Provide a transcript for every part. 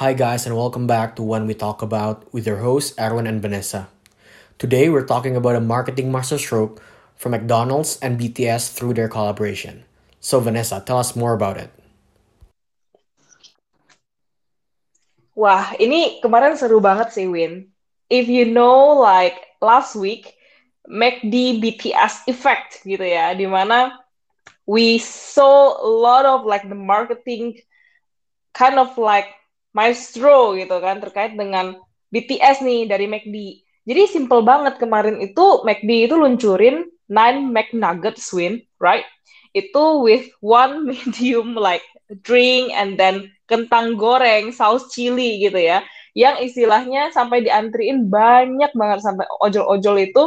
Hi, guys, and welcome back to When We Talk About with your hosts, Erwin and Vanessa. Today, we're talking about a marketing masterstroke from McDonald's and BTS through their collaboration. So, Vanessa, tell us more about it. Wah, ini kemarin seru banget sih, Win. If you know, like, last week, McD BTS effect gitu ya, dimana we saw a lot of like the marketing kind of like maestro gitu kan terkait dengan BTS nih dari McD. Jadi simple banget kemarin itu McD itu luncurin 9 McNuggets win, right? Itu with one medium like drink and then kentang goreng, saus chili gitu ya. Yang istilahnya sampai diantriin banyak banget sampai ojol-ojol itu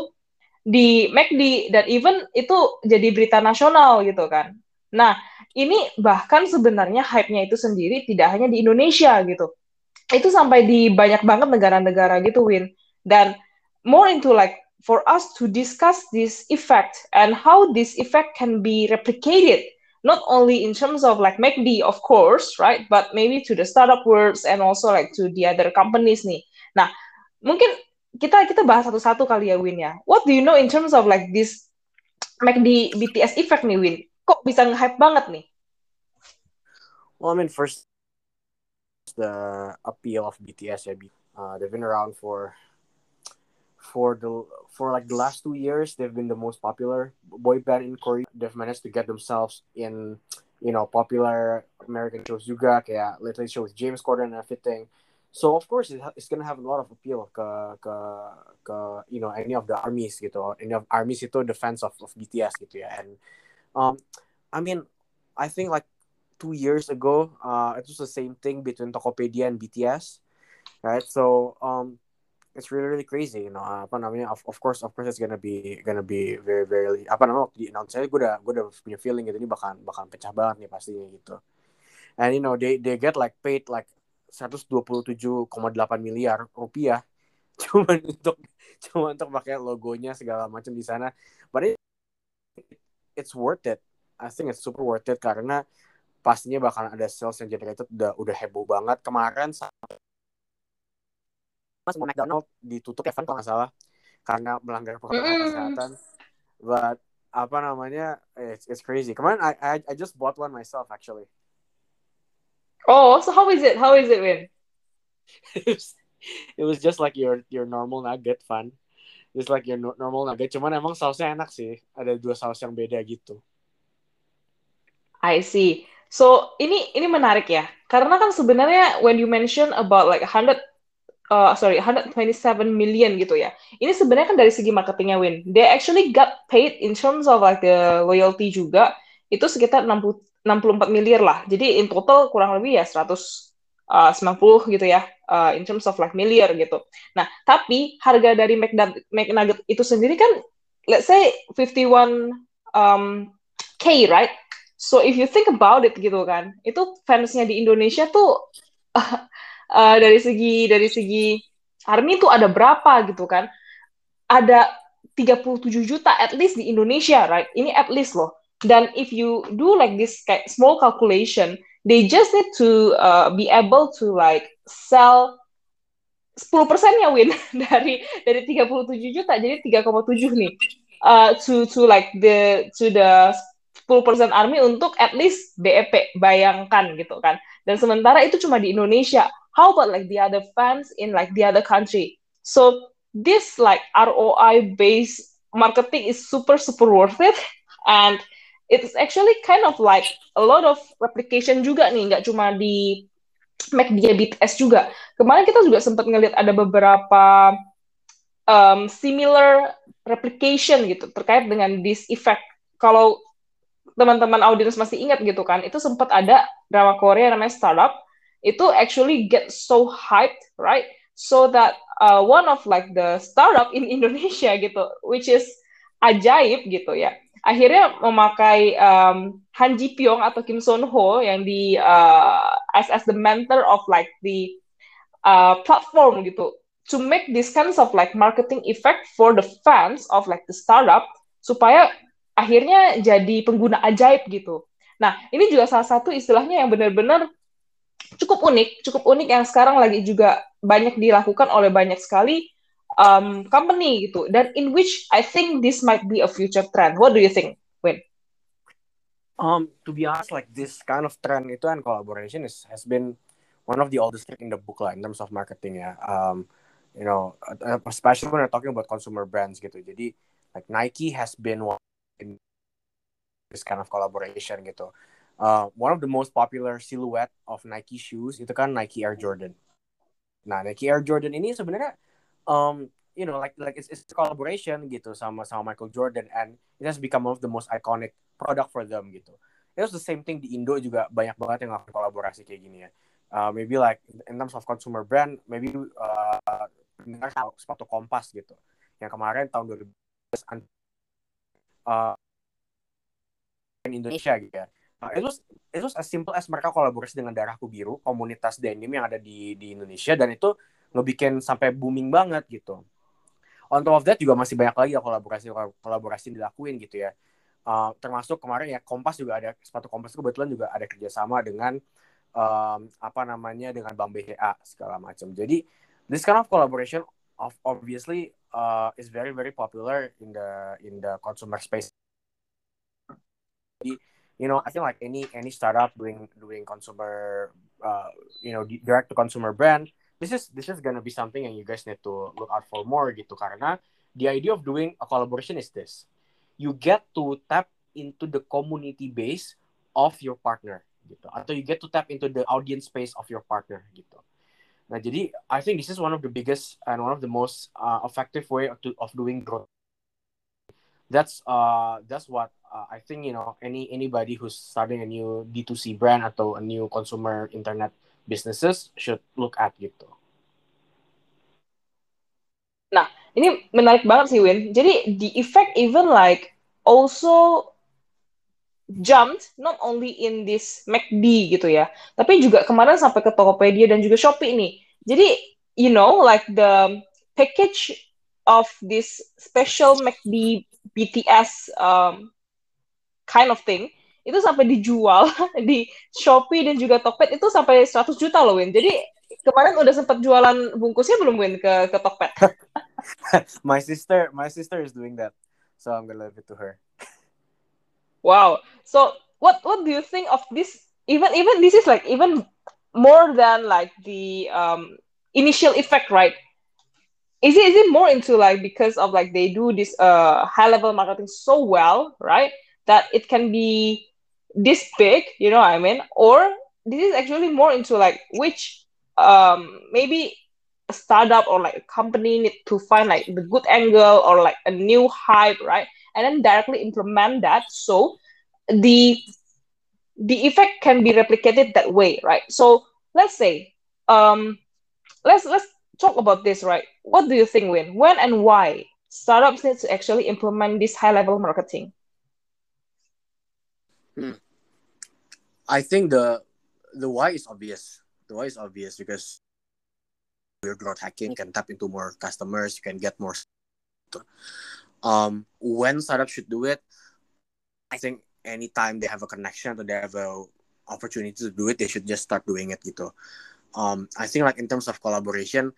di McD dan even itu jadi berita nasional gitu kan. Nah, ini bahkan sebenarnya hype-nya itu sendiri tidak hanya di Indonesia gitu. Itu sampai di banyak banget negara-negara gitu, Win. Dan more into like for us to discuss this effect and how this effect can be replicated not only in terms of like MACD, of course, right, but maybe to the startup worlds and also like to the other companies nih. Nah, mungkin kita kita bahas satu-satu kali ya Win ya. What do you know in terms of like this MACD BTS effect nih Win? Kok bisa nge-hype banget nih? Well, I mean first the appeal of BTS. Uh, they've been around for for the for like the last two years. They've been the most popular boy band in Korea. They've managed to get themselves in you know popular American shows juga kayak Late Show with James Corden and everything. So of course it, it's gonna have a lot of appeal ke ke ke you know any of the armies gitu, any of armies itu the fans of, of BTS gitu ya. And um, I mean, I think like two years ago, uh, it was the same thing between Tokopedia and BTS, right? So um, it's really really crazy, you know. Apa namanya? Of, of course, of course, it's gonna be gonna be very very apa namanya? Di announce gue udah gue udah punya feeling gitu ini bakal bakal pecah banget nih pastinya gitu. And you know they they get like paid like 127,8 miliar rupiah cuma untuk cuma untuk pakai logonya segala macam di sana. But it, it's worth it. I think it's super worth it karena pastinya bakalan ada sales yang generated udah udah heboh banget kemarin semua McDonald ditutup ya kan kalau nggak salah karena melanggar protokol mm. kesehatan. But apa namanya it's, it's crazy. Kemarin I, I I just bought one myself actually. Oh, so how is it? How is it, Win? it, was, it was just like your your normal nugget fun. Just like your normal nugget. Cuman emang sausnya enak sih. Ada dua saus yang beda gitu. I see. So ini ini menarik ya. Karena kan sebenarnya when you mention about like 100 uh, sorry 127 million gitu ya. Ini sebenarnya kan dari segi marketingnya Win. They actually got paid in terms of like the loyalty juga. Itu sekitar 60 64 miliar lah. Jadi in total kurang lebih ya 190 gitu ya uh, in terms of like miliar gitu. Nah, tapi harga dari McNugget itu sendiri kan let's say 51 um, K right? So if you think about it gitu kan, itu fansnya di Indonesia tuh uh, uh, dari segi dari segi Army tuh ada berapa gitu kan? Ada 37 juta at least di Indonesia, right? Ini at least loh dan if you do like this small calculation, they just need to uh, be able to like sell 10 persennya win dari dari 37 juta. Jadi 3,7 nih. Uh, to to like the to the 10% army untuk at least BEP bayangkan gitu kan. Dan sementara itu cuma di Indonesia. How about like the other fans in like the other country? So this like ROI based marketing is super super worth it. And it's actually kind of like a lot of replication juga nih, nggak cuma di McD BTS juga. Kemarin kita juga sempat ngelihat ada beberapa um, similar replication gitu terkait dengan this effect. Kalau teman-teman audiens masih ingat gitu kan, itu sempat ada drama Korea namanya Startup. Itu actually get so hyped, right? So that uh, one of like the startup in Indonesia gitu, which is ajaib gitu ya akhirnya memakai um, Han Ji Pyong atau Kim Son Ho yang di uh, as as the mentor of like the uh, platform gitu to make this kinds of like marketing effect for the fans of like the startup supaya akhirnya jadi pengguna ajaib gitu. Nah, ini juga salah satu istilahnya yang benar-benar cukup unik, cukup unik yang sekarang lagi juga banyak dilakukan oleh banyak sekali um, company gitu. Dan in which I think this might be a future trend. What do you think, Win? Um, to be honest, like this kind of trend itu and collaboration is has been one of the oldest trick in the book lah in terms of marketing ya. Um, you know, uh, especially when we're talking about consumer brands gitu. Jadi like Nike has been one in this kind of collaboration gitu. Uh, one of the most popular silhouette of Nike shoes itu kan Nike Air Jordan. Nah, Nike Air Jordan ini sebenarnya um, you know like like it's, it's collaboration gitu sama sama Michael Jordan and it has become one of the most iconic product for them gitu. It was the same thing di Indo juga banyak banget yang ngelakuin kolaborasi kayak gini ya. Uh, maybe like in terms of consumer brand, maybe uh, pendengar sepatu kompas gitu yang kemarin tahun 2000 uh, Indonesia gitu ya uh, it was it was as simple as mereka kolaborasi dengan darahku biru komunitas denim yang ada di di Indonesia dan itu ngebikin sampai booming banget gitu. On top of that juga masih banyak lagi ya kolaborasi kolaborasi dilakuin gitu ya. Uh, termasuk kemarin ya Kompas juga ada sepatu Kompas itu kebetulan juga ada kerjasama dengan um, apa namanya dengan Bank BCA segala macam. Jadi this kind of collaboration of obviously uh, is very very popular in the in the consumer space. You know, I feel like any any startup doing doing consumer, uh, you know, direct to consumer brand, this is this is gonna be something and you guys need to look out for more gitu karena the idea of doing a collaboration is this, you get to tap into the community base of your partner gitu, atau you get to tap into the audience space of your partner gitu. Nah, jadi I think this is one of the biggest and one of the most uh, effective way to, of doing growth. That's uh that's what uh, I think you know any anybody who's starting a new D2C brand atau a new consumer internet businesses should look at gitu. Nah, ini menarik banget sih Win. Jadi the effect even like also jumped not only in this McD gitu ya, tapi juga kemarin sampai ke Tokopedia dan juga Shopee nih. Jadi you know like the package of this special McD BTS um, kind of thing itu sampai dijual di Shopee dan juga Tokped itu sampai 100 juta loh Win. Jadi kemarin udah sempat jualan bungkusnya belum Win ke ke Tokped? my sister, my sister is doing that. So I'm gonna leave it to her. Wow. So what what do you think of this? Even even this is like even more than like the um, initial effect, right? Is it is it more into like because of like they do this uh, high level marketing so well, right? That it can be this big, you know what I mean? Or this is actually more into like which um maybe a startup or like a company need to find like the good angle or like a new hype, right? and then directly implement that so the the effect can be replicated that way right so let's say um let's let's talk about this right what do you think win when and why startups need to actually implement this high level marketing hmm. i think the the why is obvious the why is obvious because your growth hacking can tap into more customers you can get more um, when startups should do it, I think anytime they have a connection or they have a opportunity to do it, they should just start doing it gitu. Um, I think like in terms of collaboration,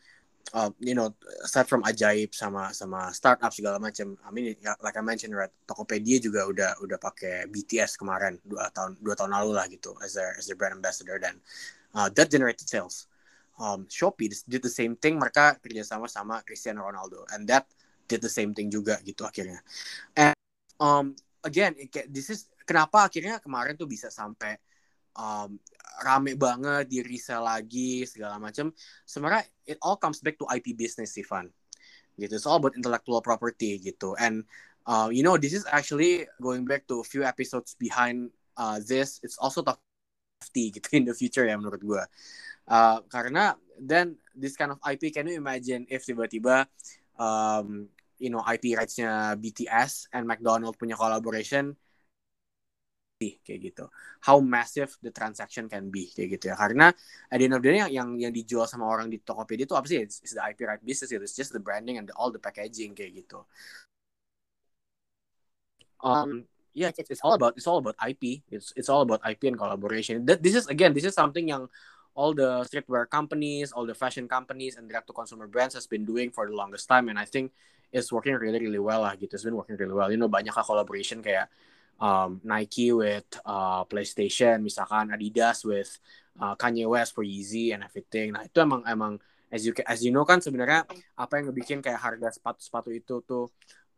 uh, you know, aside from ajaib sama sama startup segala macam, I mean, like I mentioned, right, Tokopedia juga udah udah pakai BTS kemarin dua tahun dua tahun lalu lah gitu as their as their brand ambassador dan uh, that generated sales. Um, Shopee did the same thing, mereka kerjasama sama Cristiano Ronaldo, and that did the same thing juga gitu akhirnya. And um, again, this is kenapa akhirnya kemarin tuh bisa sampai um, rame banget di resell lagi segala macam. Sebenarnya it all comes back to IP business Ivan. Gitu. It's all about intellectual property gitu. And uh, you know, this is actually going back to a few episodes behind uh, this. It's also NFT gitu in the future ya menurut gue. Uh, karena then this kind of IP, can you imagine if tiba-tiba um, you know IP rights-nya BTS and McDonald punya collaboration kayak gitu. How massive the transaction can be kayak gitu ya. Karena at the end of the day yang yang, yang dijual sama orang di Tokopedia itu apa sih? It's, it's the IP right business itu. It's just the branding and the, all the packaging kayak gitu. Um, yeah, it's, it's all about it's all about IP. It's it's all about IP and collaboration. That this is again this is something yang all the streetwear companies, all the fashion companies, and direct to consumer brands has been doing for the longest time, and I think it's working really really well lah gitu. It's been working really well. You know banyak collaboration kayak um, Nike with uh, PlayStation, misalkan Adidas with uh, Kanye West for Yeezy and everything. Nah itu emang emang as you as you know kan sebenarnya apa yang ngebikin kayak harga sepatu-sepatu itu tuh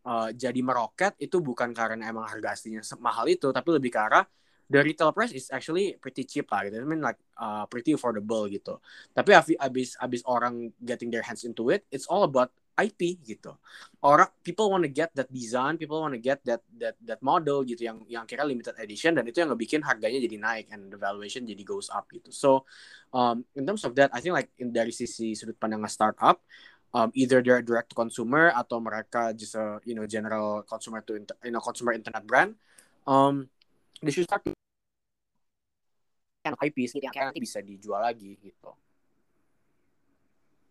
uh, jadi meroket itu bukan karena emang harga aslinya mahal itu, tapi lebih ke arah the retail price is actually pretty cheap lah gitu. I mean like uh, pretty affordable gitu. Tapi abis abis orang getting their hands into it, it's all about IP gitu. Orang people want to get that design, people want to get that that that model gitu yang yang kira limited edition dan itu yang ngebikin harganya jadi naik and the valuation jadi goes up gitu. So um, in terms of that, I think like in dari sisi sudut pandang startup, um, either they're direct consumer atau mereka just a you know general consumer to you know consumer internet brand. Um, they should start IPs gitu yang nanti bisa dijual lagi gitu.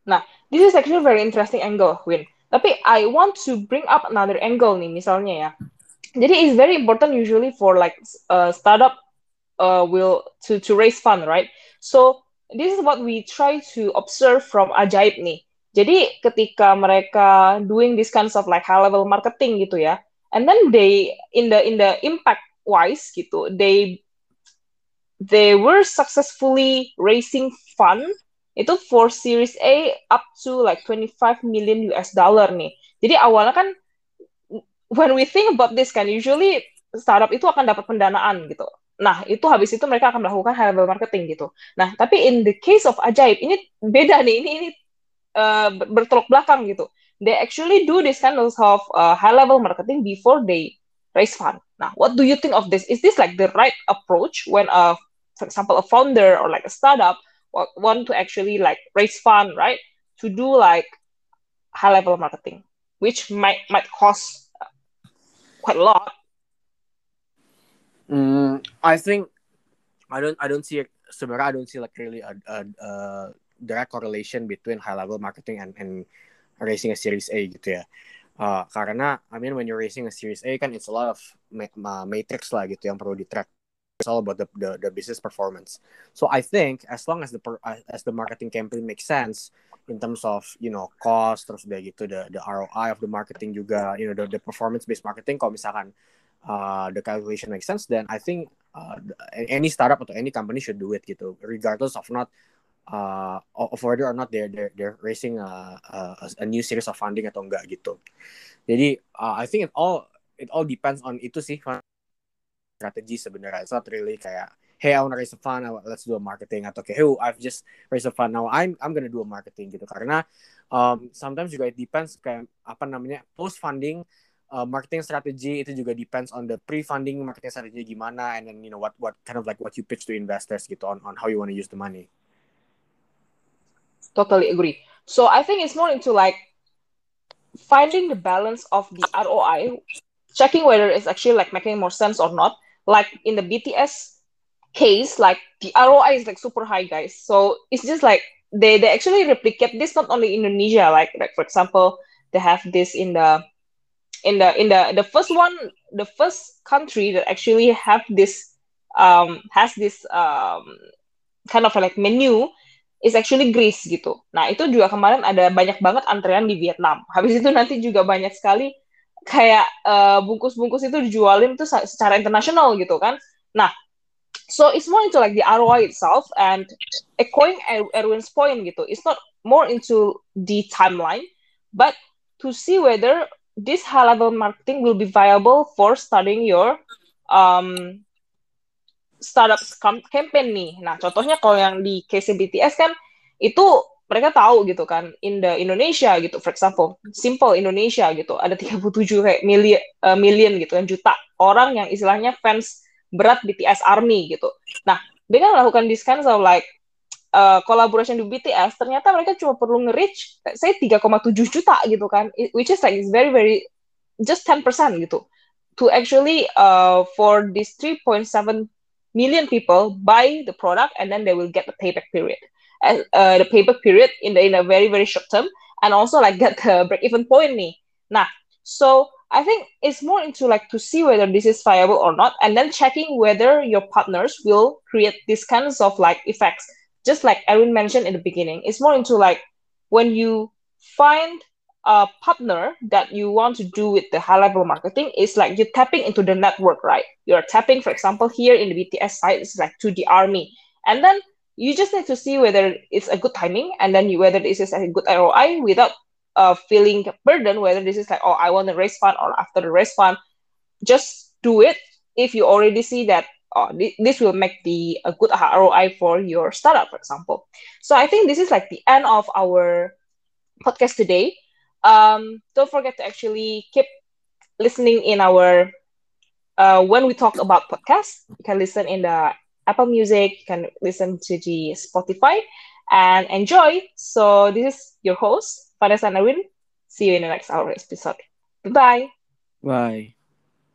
Nah, this is actually very interesting angle, Win. Tapi I want to bring up another angle nih, misalnya ya. Jadi it's very important usually for like a startup uh, will to to raise fund, right? So this is what we try to observe from Ajaib nih. Jadi ketika mereka doing this kinds of like high level marketing gitu ya, and then they in the in the impact wise gitu they they were successfully raising fund itu for Series A up to like 25 million US dollar nih. Jadi awalnya kan when we think about this kan usually startup itu akan dapat pendanaan gitu. Nah, itu habis itu mereka akan melakukan high level marketing gitu. Nah, tapi in the case of Ajaib ini beda nih. Ini ini uh, bertolak belakang gitu. They actually do this kind of uh, high level marketing before they raise fund. Now, what do you think of this? Is this like the right approach when a, for example, a founder or like a startup want to actually like raise fund, right? To do like high level marketing, which might might cost quite a lot. Mm, I think I don't I don't see sebenarnya I don't see like really a, a, a direct correlation between high level marketing and and raising a series A gitu ya. Uh, karena I mean when you're raising a series A kan it's a lot of ma matrix lah gitu yang perlu di track. It's all about the, the the business performance. So I think as long as the as the marketing campaign makes sense in terms of you know cost terus udah gitu the the ROI of the marketing juga you know the, the performance based marketing kalau misalkan uh, the calculation makes sense then I think uh, any startup atau any company should do it gitu regardless of not uh, of whether or not they're they're, they're raising a, a, a new series of funding atau enggak gitu. Jadi uh, I think it all it all depends on itu sih strategi sebenarnya. It's not really kayak hey I wanna raise a fund, let's do a marketing atau kayak hey I've just raised a fund now I'm I'm gonna do a marketing gitu karena um, sometimes juga it depends kayak apa namanya post funding uh, marketing strategy itu juga depends on the pre-funding marketing strategy gimana and then you know what what kind of like what you pitch to investors gitu on on how you want to use the money. Totally agree. So I think it's more into like finding the balance of the ROI, checking whether it's actually like making more sense or not. Like in the BTS case, like the ROI is like super high, guys. So it's just like they they actually replicate this not only Indonesia, like like for example, they have this in the in the in the the first one, the first country that actually have this um has this um kind of like menu is actually Greece gitu. Nah, itu juga kemarin ada banyak banget antrean di Vietnam. Habis itu nanti juga banyak sekali kayak uh, bungkus-bungkus itu dijualin tuh secara internasional gitu kan. Nah, so it's more into like the ROI itself and echoing er-, Erwin's point gitu. It's not more into the timeline, but to see whether this level marketing will be viable for starting your um, startup campaign nih. Nah, contohnya kalau yang di case BTS kan itu mereka tahu gitu kan in the Indonesia gitu for example simple Indonesia gitu ada 37 kayak million uh, million gitu kan juta orang yang istilahnya fans berat BTS Army gitu. Nah, dengan melakukan this kind of like uh, collaboration di BTS ternyata mereka cuma perlu nge-reach saya 3,7 juta gitu kan which is like is very very just 10% gitu to actually uh, for this 3.7 million people buy the product and then they will get the payback period uh, the payback period in the in a very very short term and also like get the break even point nih nah so I think it's more into like to see whether this is viable or not and then checking whether your partners will create these kinds of like effects just like Erin mentioned in the beginning, it's more into like when you find a partner that you want to do with the high level marketing, it's like you're tapping into the network, right? You're tapping, for example, here in the BTS side, it's like to the army. And then you just need to see whether it's a good timing and then you, whether this is a good ROI without uh, feeling burden, whether this is like, oh, I want to raise fund or after the raise fund, just do it if you already see that oh, this will make the a good ROI for your startup, for example. So I think this is like the end of our podcast today. Um, don't forget to actually keep listening in our uh, when we talk about podcast. You can listen in the Apple Music, you can listen to the Spotify and enjoy. So this is your host, Vanessa Narwin. See you in the next hour episode. Bye-bye. Bye.